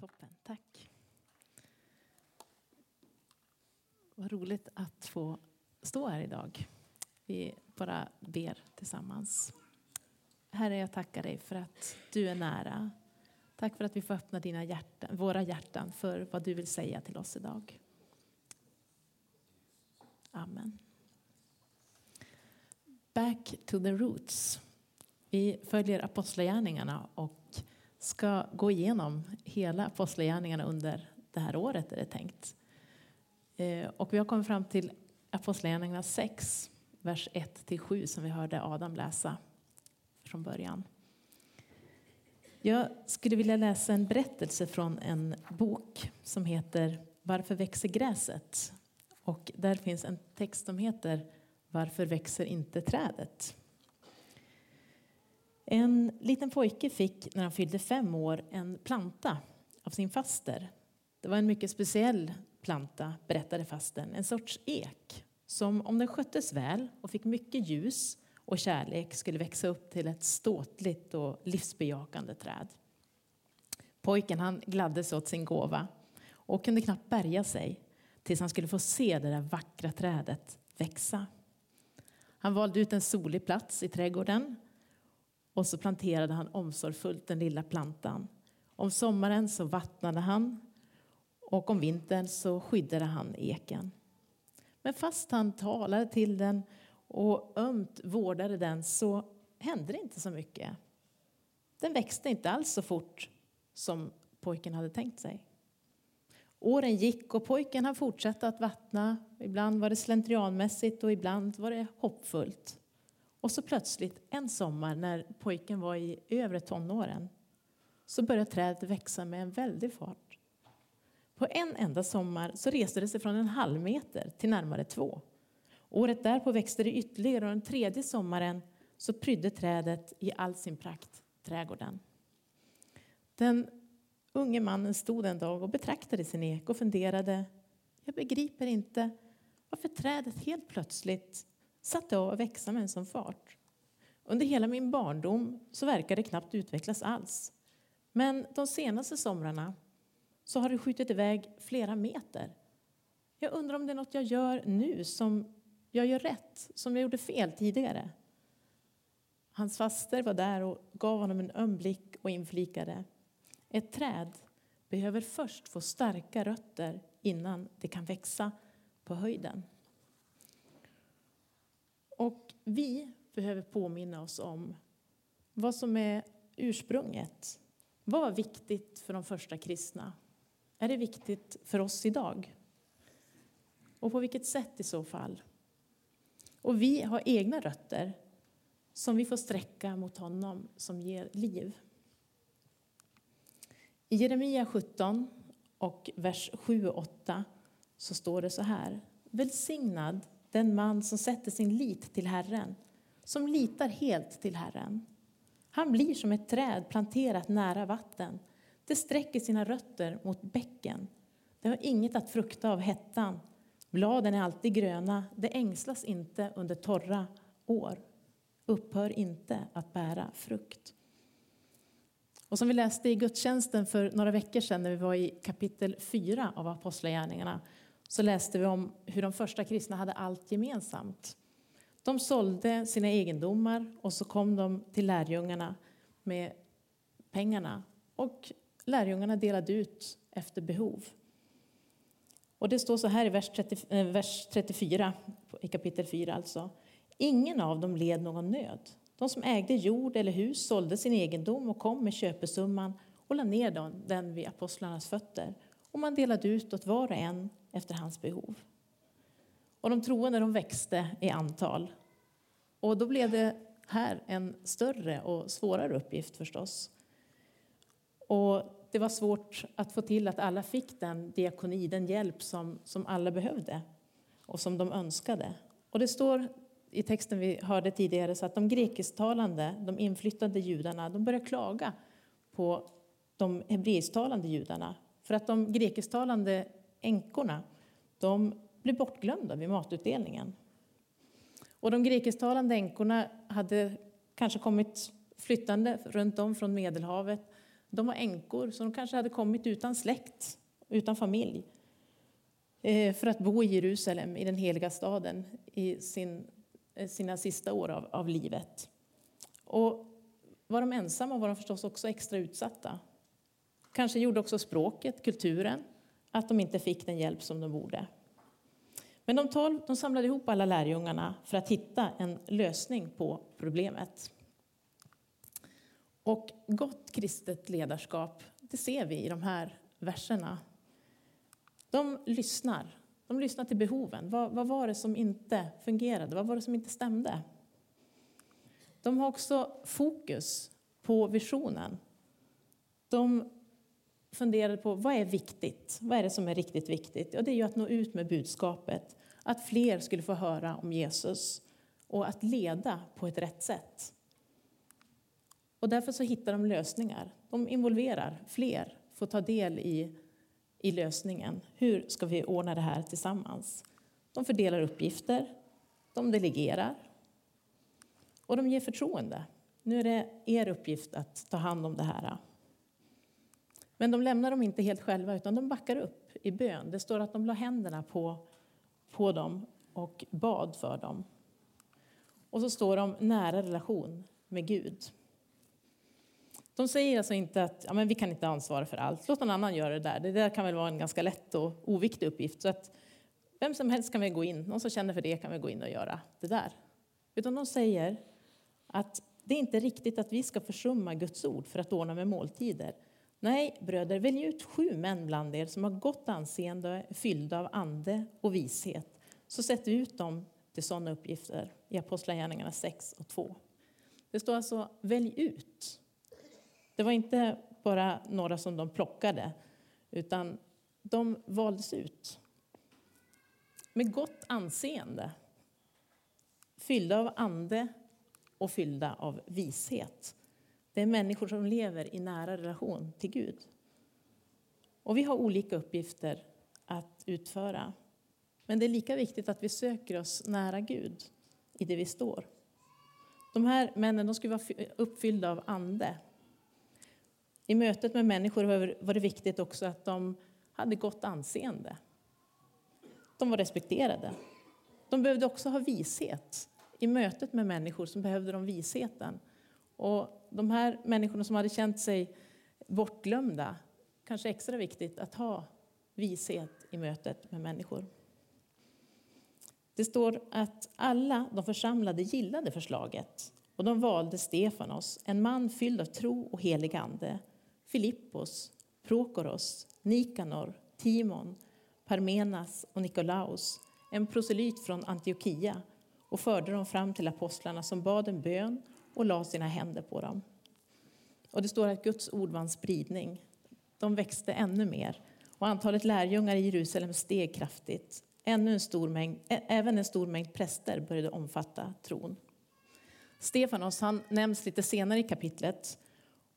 Toppen, tack. Vad roligt att få stå här idag. Vi bara ber tillsammans. Herre, jag tackar dig för att du är nära. Tack för att vi får öppna dina hjärtan, våra hjärtan för vad du vill säga till oss idag. Amen. Back to the roots. Vi följer Apostlagärningarna och ska gå igenom hela Apostlagärningarna under det här året är det tänkt. Eh, och vi har kommit fram till Apostlagärningarna 6, vers 1-7 som vi hörde Adam läsa från början. Jag skulle vilja läsa en berättelse från en bok som heter Varför växer gräset? Och där finns en text som heter Varför växer inte trädet? En liten pojke fick när han fyllde fem år en planta av sin faster. Det var en mycket speciell planta, berättade fasten. En sorts ek som om den sköttes väl och fick mycket ljus och kärlek skulle växa upp till ett ståtligt och livsbejakande träd. Pojken han gladde sig åt sin gåva och kunde knappt bärga sig tills han skulle få se det där vackra trädet växa. Han valde ut en solig plats i trädgården och så planterade han omsorgsfullt den lilla plantan. Om sommaren så vattnade han och om vintern så skyddade han eken. Men fast han talade till den och ömt vårdade den så hände det inte så mycket. Den växte inte alls så fort som pojken hade tänkt sig. Åren gick och pojken han fortsatte att vattna. Ibland var det slentrianmässigt och ibland var det hoppfullt. Och så plötsligt en sommar när pojken var i övre tonåren så började trädet växa med en väldig fart. På en enda sommar så reste det sig från en halv meter till närmare två. Året därpå växte det ytterligare och den tredje sommaren så prydde trädet i all sin prakt trädgården. Den unge mannen stod en dag och betraktade sin ek och funderade. Jag begriper inte varför trädet helt plötsligt satt jag att växa med en sån fart. Under hela min barndom så verkade det knappt utvecklas alls. Men de senaste somrarna så har det skjutit iväg flera meter. Jag undrar om det är något jag gör nu som jag gör rätt, som jag gjorde fel tidigare. Hans faster var där och gav honom en öm blick och inflikade. Ett träd behöver först få starka rötter innan det kan växa på höjden. Och vi behöver påminna oss om vad som är ursprunget. Vad var viktigt för de första kristna? Är det viktigt för oss idag? Och på vilket sätt i så fall? Och vi har egna rötter som vi får sträcka mot honom som ger liv. I Jeremia 17 och vers 7 och 8 så står det så här. Välsignad den man som sätter sin lit till Herren, som litar helt till Herren. Han blir som ett träd planterat nära vatten. Det sträcker sina rötter mot bäcken. Det har inget att frukta av hettan. Bladen är alltid gröna. Det ängslas inte under torra år. Upphör inte att bära frukt. Och som vi läste i gudstjänsten för några veckor sedan när vi var i kapitel 4 av Apostlagärningarna så läste vi om hur de första kristna hade allt gemensamt. De sålde sina egendomar och så kom de till lärjungarna med pengarna och lärjungarna delade ut efter behov. Och det står så här i vers, 30, eh, vers 34 i kapitel 4 alltså. Ingen av dem led någon nöd. De som ägde jord eller hus sålde sin egendom och kom med köpesumman och lade ner den vid apostlarnas fötter. Och man delade ut åt var och en efter hans behov. Och de troende de växte i antal. Och då blev det här en större och svårare uppgift förstås. Och det var svårt att få till att alla fick den diakoni, den hjälp som, som alla behövde och som de önskade. Och det står i texten vi hörde tidigare så att de grekisktalande, de inflyttade judarna, de började klaga på de hebreisktalande judarna. För att de grekisktalande änkorna, de blev bortglömda vid matutdelningen. Och de grekisktalande änkorna hade kanske kommit flyttande runt om från Medelhavet. De var änkor, så de kanske hade kommit utan släkt, utan familj eh, för att bo i Jerusalem, i den heliga staden, i sin, eh, sina sista år av, av livet. Och var de ensamma var de förstås också extra utsatta. Kanske gjorde också språket, kulturen, att de inte fick den hjälp som de borde. Men de tolv de samlade ihop alla lärjungarna för att hitta en lösning på problemet. Och gott kristet ledarskap, det ser vi i de här verserna. De lyssnar. De lyssnar till behoven. Vad, vad var det som inte fungerade? Vad var det som inte stämde? De har också fokus på visionen. De funderade på vad är viktigt? Vad är det som är riktigt viktigt? Ja, det är ju att nå ut med budskapet, att fler skulle få höra om Jesus och att leda på ett rätt sätt. Och därför så hittar de lösningar. De involverar fler, får ta del i, i lösningen. Hur ska vi ordna det här tillsammans? De fördelar uppgifter, de delegerar och de ger förtroende. Nu är det er uppgift att ta hand om det här. Men de lämnar dem inte helt själva, utan de backar upp i bön. Det står att de la händerna på, på dem och bad för dem. Och så står de nära relation med Gud. De säger alltså inte att ja, men vi kan inte ansvara för allt, låt någon annan göra det där. Det där kan väl vara en ganska lätt och oviktig uppgift. Så att vem som helst kan väl gå in, någon som känner för det kan väl gå in och göra det där. Utan de säger att det är inte riktigt att vi ska försumma Guds ord för att ordna med måltider. Nej, bröder, välj ut sju män bland er som har gott anseende, fyllda av ande och vishet. Så sätt ut dem till sådana uppgifter i Apostlagärningarna 6 och 2. Det står alltså välj ut. Det var inte bara några som de plockade, utan de valdes ut. Med gott anseende, fyllda av ande och fyllda av vishet. Det är människor som lever i nära relation till Gud. Och vi har olika uppgifter att utföra. Men det är lika viktigt att vi söker oss nära Gud i det vi står. De här männen de skulle vara uppfyllda av ande. I mötet med människor var det viktigt också att de hade gott anseende. De var respekterade. De behövde också ha vishet. I mötet med människor så behövde de visheten. Och de här människorna som hade känt sig bortglömda, kanske extra viktigt att ha vishet i mötet med människor. Det står att alla de församlade gillade förslaget och de valde Stefanos, en man fylld av tro och helig ande, Filippos, Prokoros, Nikanor, Timon, Parmenas och Nikolaus, en proselyt från Antiochia och förde dem fram till apostlarna som bad en bön och la sina händer på dem. Och det står att Guds ord vann spridning. De växte ännu mer och antalet lärjungar i Jerusalem steg kraftigt. Ännu en stor mängd, även en stor mängd präster började omfatta tron. Stefanos han nämns lite senare i kapitlet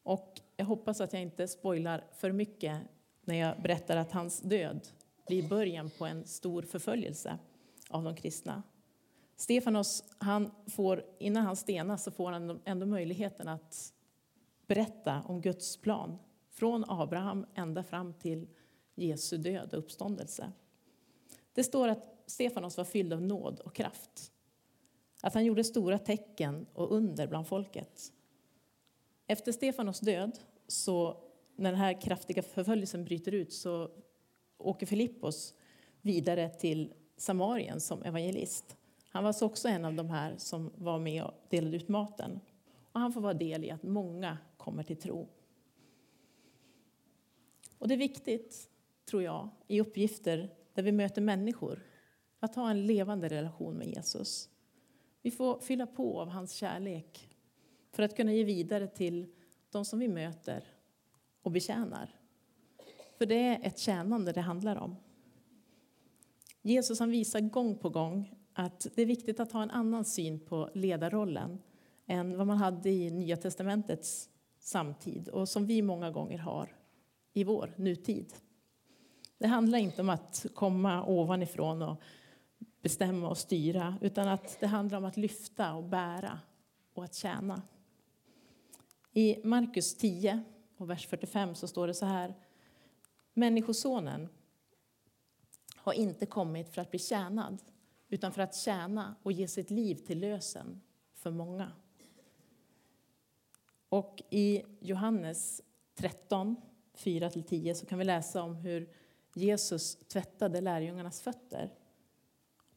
och jag hoppas att jag inte spoilar för mycket när jag berättar att hans död blir början på en stor förföljelse av de kristna. Stefanos, han får, innan han stenas så får han ändå möjligheten att berätta om Guds plan från Abraham ända fram till Jesu död och uppståndelse. Det står att Stefanos var fylld av nåd och kraft. Att han gjorde stora tecken och under bland folket. Efter Stefanos död, så när den här kraftiga förföljelsen bryter ut, så åker Filippos vidare till Samarien som evangelist. Han var också en av de här som var med och delade ut maten. Och han får vara del i att många kommer till tro. Och det är viktigt, tror jag, i uppgifter där vi möter människor, att ha en levande relation med Jesus. Vi får fylla på av hans kärlek för att kunna ge vidare till de som vi möter och betjänar. För det är ett tjänande det handlar om. Jesus han visar gång på gång att det är viktigt att ha en annan syn på ledarrollen än vad man hade i Nya testamentets samtid och som vi många gånger har i vår nutid. Det handlar inte om att komma ovanifrån och bestämma och styra utan att det handlar om att lyfta och bära och att tjäna. I Markus 10 och vers 45 så står det så här. Människosonen har inte kommit för att bli tjänad utan för att tjäna och ge sitt liv till lösen för många. Och i Johannes 13, 4-10 så kan vi läsa om hur Jesus tvättade lärjungarnas fötter.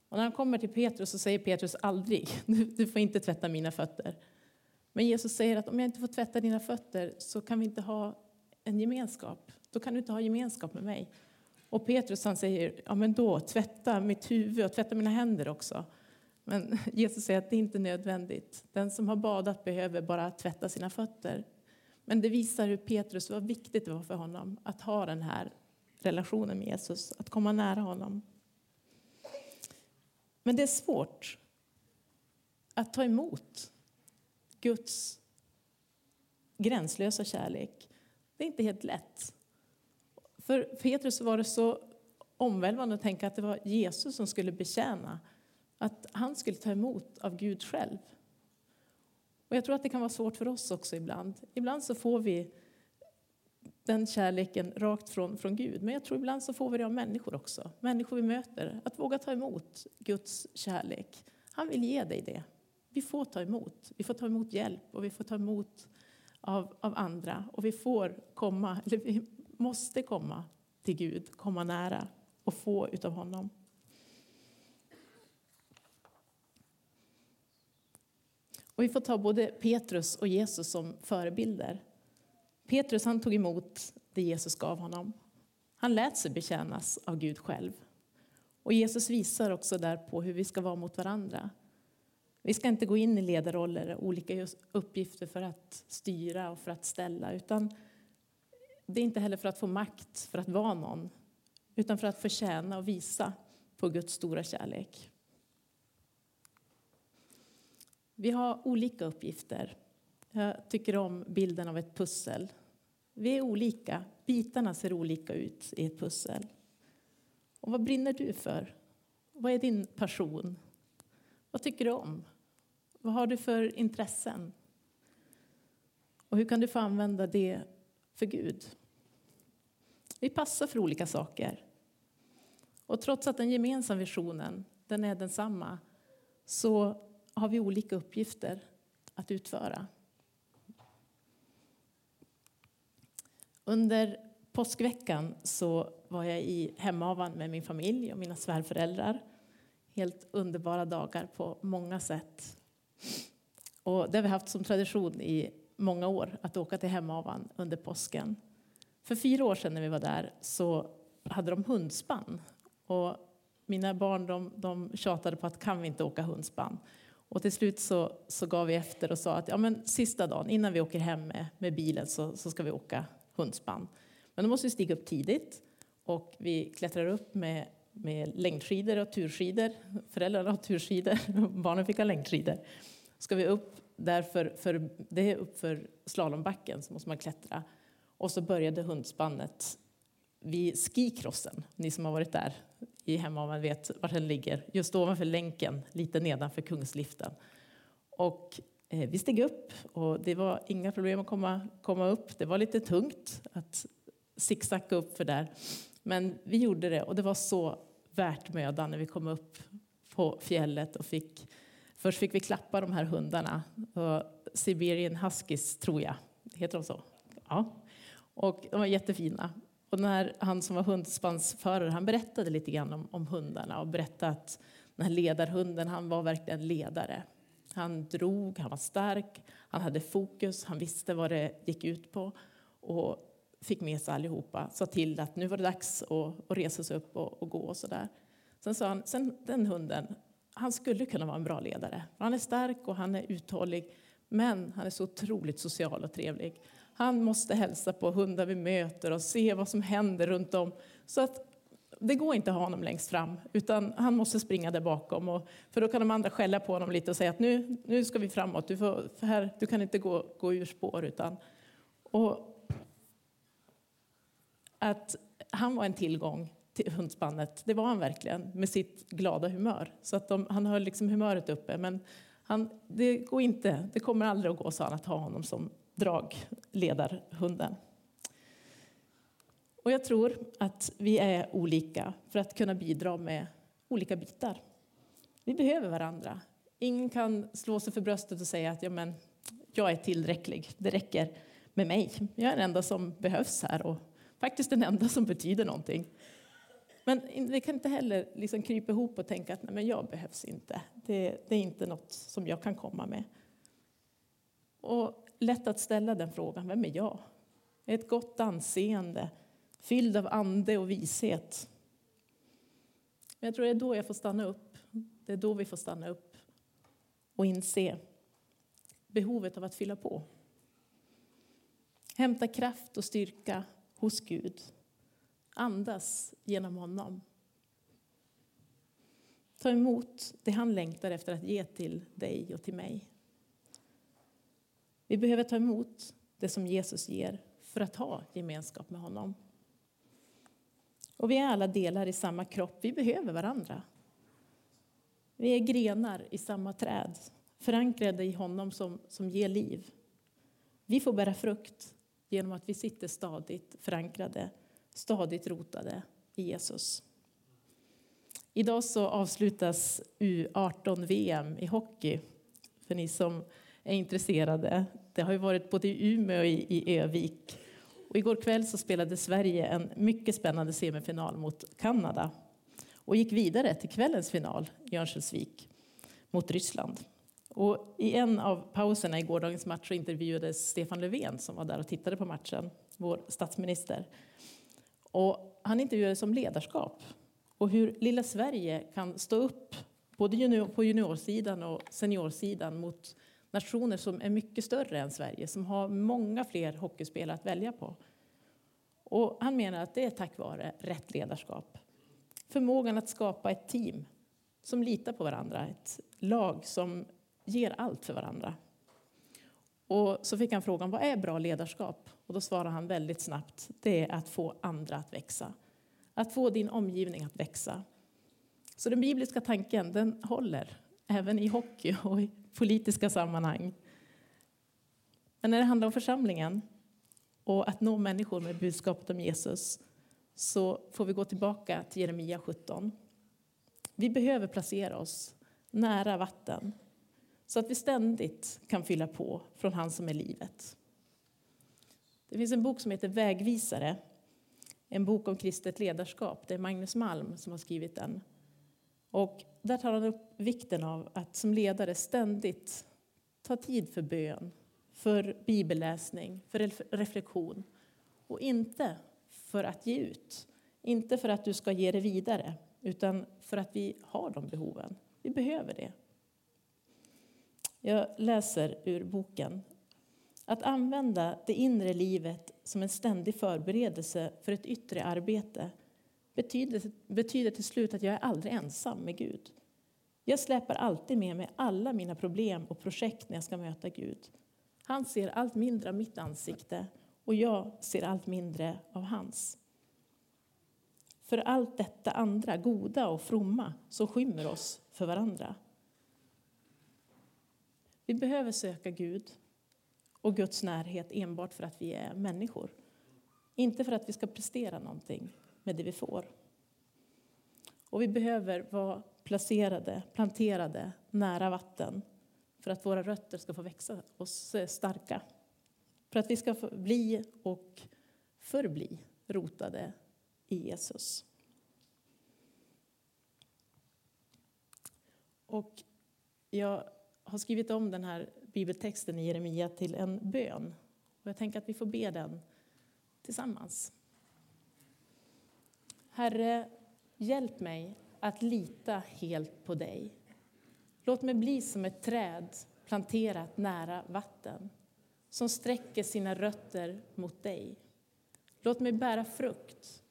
Och när han kommer till Petrus så säger Petrus aldrig, du får inte tvätta mina fötter. Men Jesus säger att om jag inte får tvätta dina fötter så kan vi inte ha en gemenskap. Då kan du inte ha gemenskap med mig. Och Petrus han säger, ja men då tvätta mitt huvud och tvätta mina händer också. Men Jesus säger att det inte är nödvändigt. Den som har badat behöver bara tvätta sina fötter. Men det visar hur Petrus, vad viktigt det var för honom att ha den här relationen med Jesus, att komma nära honom. Men det är svårt att ta emot Guds gränslösa kärlek. Det är inte helt lätt. För Petrus var det så omvälvande att tänka att det var Jesus som skulle betjäna, att han skulle ta emot av Gud själv. Och jag tror att det kan vara svårt för oss också ibland. Ibland så får vi den kärleken rakt från, från Gud. Men jag tror ibland så får vi det av människor också. Människor vi möter. Att våga ta emot Guds kärlek. Han vill ge dig det. Vi får ta emot. Vi får ta emot hjälp och vi får ta emot av, av andra. Och vi får komma, eller vi måste komma till Gud, komma nära och få utav honom. Och vi får ta både Petrus och Jesus som förebilder. Petrus han tog emot det Jesus gav honom. Han lät sig betjänas av Gud själv. Och Jesus visar också där på hur vi ska vara mot varandra. Vi ska inte gå in i ledarroller, olika uppgifter för att styra och för att ställa, utan det är inte heller för att få makt, för att vara någon, utan för att förtjäna och visa på Guds stora kärlek. Vi har olika uppgifter. Jag tycker om bilden av ett pussel. Vi är olika. Bitarna ser olika ut i ett pussel. Och vad brinner du för? Vad är din passion? Vad tycker du om? Vad har du för intressen? Och hur kan du få använda det för Gud? Vi passar för olika saker. Och trots att den gemensamma visionen den är densamma så har vi olika uppgifter att utföra. Under påskveckan så var jag i Hemavan med min familj och mina svärföräldrar. Helt underbara dagar på många sätt. Och det har vi haft som tradition i många år att åka till Hemavan under påsken. För fyra år sedan när vi var där så hade de hundspann. Och mina barn de, de tjatade på att kan vi inte åka hundspann? Och till slut så, så gav vi efter och sa att ja, men sista dagen innan vi åker hem med, med bilen så, så ska vi åka hundspann. Men då måste vi stiga upp tidigt och vi klättrar upp med, med längdskidor och turskidor. Föräldrarna har turskidor, barnen fick ha längdskidor. Ska vi upp därför för, det är uppför slalombacken så måste man klättra. Och så började hundspannet vid skikrossen. Ni som har varit där i Hemavan vet var den ligger. Just ovanför länken, lite nedanför kungsliften. Och Eh, vi steg upp och det var inga problem att komma, komma upp. Det var lite tungt att zigzacka upp för där. Men vi gjorde det och det var så värt mödan när vi kom upp på fjället och fick Först fick vi klappa de här hundarna. Siberian huskies, tror jag. Heter de så? Ja. Och de var jättefina. Och när han som var hundspansförare han berättade lite grann om, om hundarna och berättade att den här ledarhunden han var verkligen ledare. Han drog, han var stark, han hade fokus, han visste vad det gick ut på och fick med sig allihopa. Sa till att nu var det dags att, resa sig upp och, och gå och sådär. Sen sa han, sen den hunden, han skulle kunna vara en bra ledare. Han är stark och han är uthållig, men han är så otroligt social och trevlig. Han måste hälsa på hundar vi möter och se vad som händer runt om. Så att det går inte att ha honom längst fram, utan han måste springa där bakom. Och, för då kan de andra skälla på honom lite och säga att nu, nu ska vi framåt, du, får, här, du kan inte gå, gå ur spår. Utan, och att han var en tillgång hundspannet, det var han verkligen, med sitt glada humör. Så att de, han höll liksom humöret uppe. Men han, det går inte, det kommer aldrig att gå, sa han, att ha honom som dragledarhunden. Och jag tror att vi är olika för att kunna bidra med olika bitar. Vi behöver varandra. Ingen kan slå sig för bröstet och säga att ja, men, jag är tillräcklig, det räcker med mig. Jag är den enda som behövs här och faktiskt den enda som betyder någonting. Men vi kan inte heller liksom krypa ihop och tänka att nej, men jag behövs inte. Det, det är inte något som jag kan komma med. Och lätt att ställa den frågan, vem är jag? Ett gott anseende, fylld av ande och vishet. Men jag tror det är då jag får stanna upp. Det är då vi får stanna upp och inse behovet av att fylla på. Hämta kraft och styrka hos Gud. Andas genom honom. Ta emot det han längtar efter att ge till dig och till mig. Vi behöver ta emot det som Jesus ger för att ha gemenskap med honom. Och vi är alla delar i samma kropp. Vi behöver varandra. Vi är grenar i samma träd, förankrade i honom som, som ger liv. Vi får bära frukt genom att vi sitter stadigt förankrade, stadigt rotade i Jesus. Idag så avslutas U18-VM i hockey, för ni som är intresserade. Det har ju varit både i Umeå och i, Övik. Och igår kväll så spelade Sverige en mycket spännande semifinal mot Kanada och gick vidare till kvällens final i Örnsköldsvik mot Ryssland. Och I en av pauserna i gårdagens match intervjuades Stefan Löfven som var där och tittade på matchen, vår statsminister. Och han intervjuades om ledarskap och hur lilla Sverige kan stå upp både på juniorsidan och seniorsidan mot nationer som är mycket större än Sverige, som har många fler hockeyspelare att välja på. Och han menar att det är tack vare rätt ledarskap. Förmågan att skapa ett team som litar på varandra, ett lag som ger allt för varandra. Och så fick han frågan vad är bra ledarskap? Och då svarade han väldigt snabbt, det är att få andra att växa. Att få din omgivning att växa. Så den bibliska tanken den håller även i hockey och i politiska sammanhang. Men när det handlar om församlingen och att nå människor med budskapet om Jesus så får vi gå tillbaka till Jeremia 17. Vi behöver placera oss nära vatten så att vi ständigt kan fylla på från han som är livet. Det finns en bok som heter Vägvisare, en bok om kristet ledarskap. Det är Magnus Malm som har skrivit den. Och där tar han upp vikten av att som ledare ständigt ta tid för bön, för bibelläsning, för reflektion och inte för att ge ut. Inte för att du ska ge det vidare, utan för att vi har de behoven. Vi behöver det. Jag läser ur boken. Att använda det inre livet som en ständig förberedelse för ett yttre arbete betyder, betyder till slut att jag är aldrig ensam med Gud. Jag släpar alltid med mig alla mina problem och projekt när jag ska möta Gud. Han ser allt mindre av mitt ansikte och jag ser allt mindre av hans. För allt detta andra, goda och fromma, som skymmer oss för varandra. Vi behöver söka Gud och Guds närhet enbart för att vi är människor. Inte för att vi ska prestera någonting med det vi får. Och vi behöver vara placerade, planterade nära vatten för att våra rötter ska få växa oss starka. För att vi ska bli och förbli rotade i Jesus. Och jag har skrivit om den här bibeltexten i Jeremia till en bön. Och jag tänker att vi får be den tillsammans. Herre, hjälp mig att lita helt på dig. Låt mig bli som ett träd planterat nära vatten som sträcker sina rötter mot dig. Låt mig bära frukt.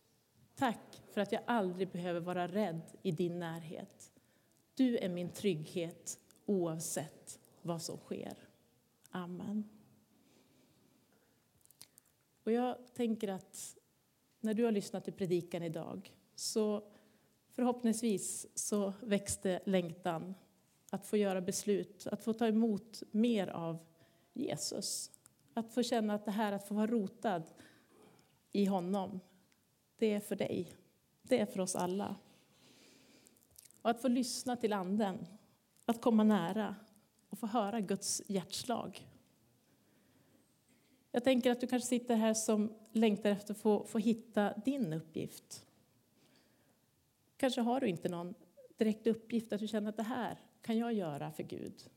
Tack för att jag aldrig behöver vara rädd i din närhet. Du är min trygghet oavsett vad som sker. Amen. Och jag tänker att när du har lyssnat till predikan idag så förhoppningsvis så växte längtan att få göra beslut, att få ta emot mer av Jesus. Att få känna att det här att få vara rotad i honom, det är för dig. Det är för oss alla. Och att få lyssna till Anden, att komma nära och få höra Guds hjärtslag. Jag tänker att du kanske sitter här som längtar efter att få, få hitta din uppgift. Kanske har du inte någon direkt uppgift, att du känner att det här kan jag göra för Gud.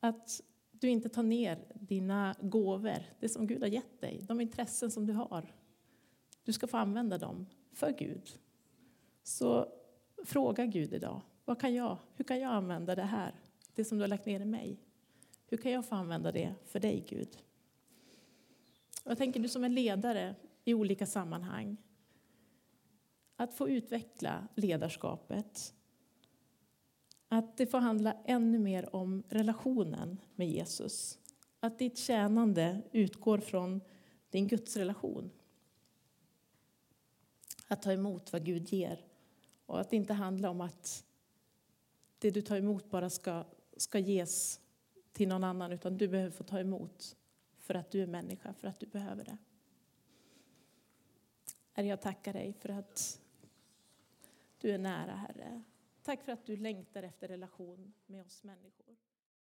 Att du inte tar ner dina gåvor, det som Gud har gett dig, de intressen som du har. Du ska få använda dem för Gud. Så fråga Gud idag, vad kan jag, hur kan jag använda det här, det som du har lagt ner i mig? Hur kan jag få använda det för dig, Gud? Jag tänker du som är ledare i olika sammanhang, att få utveckla ledarskapet. Att det får handla ännu mer om relationen med Jesus. Att ditt tjänande utgår från din gudsrelation. Att ta emot vad Gud ger och att det inte handlar om att det du tar emot bara ska, ska ges till någon annan utan du behöver få ta emot för att du är människa, för att du behöver det. Herre, jag tackar dig för att du är nära, Herre. Tack för att du längtar efter relation med oss människor.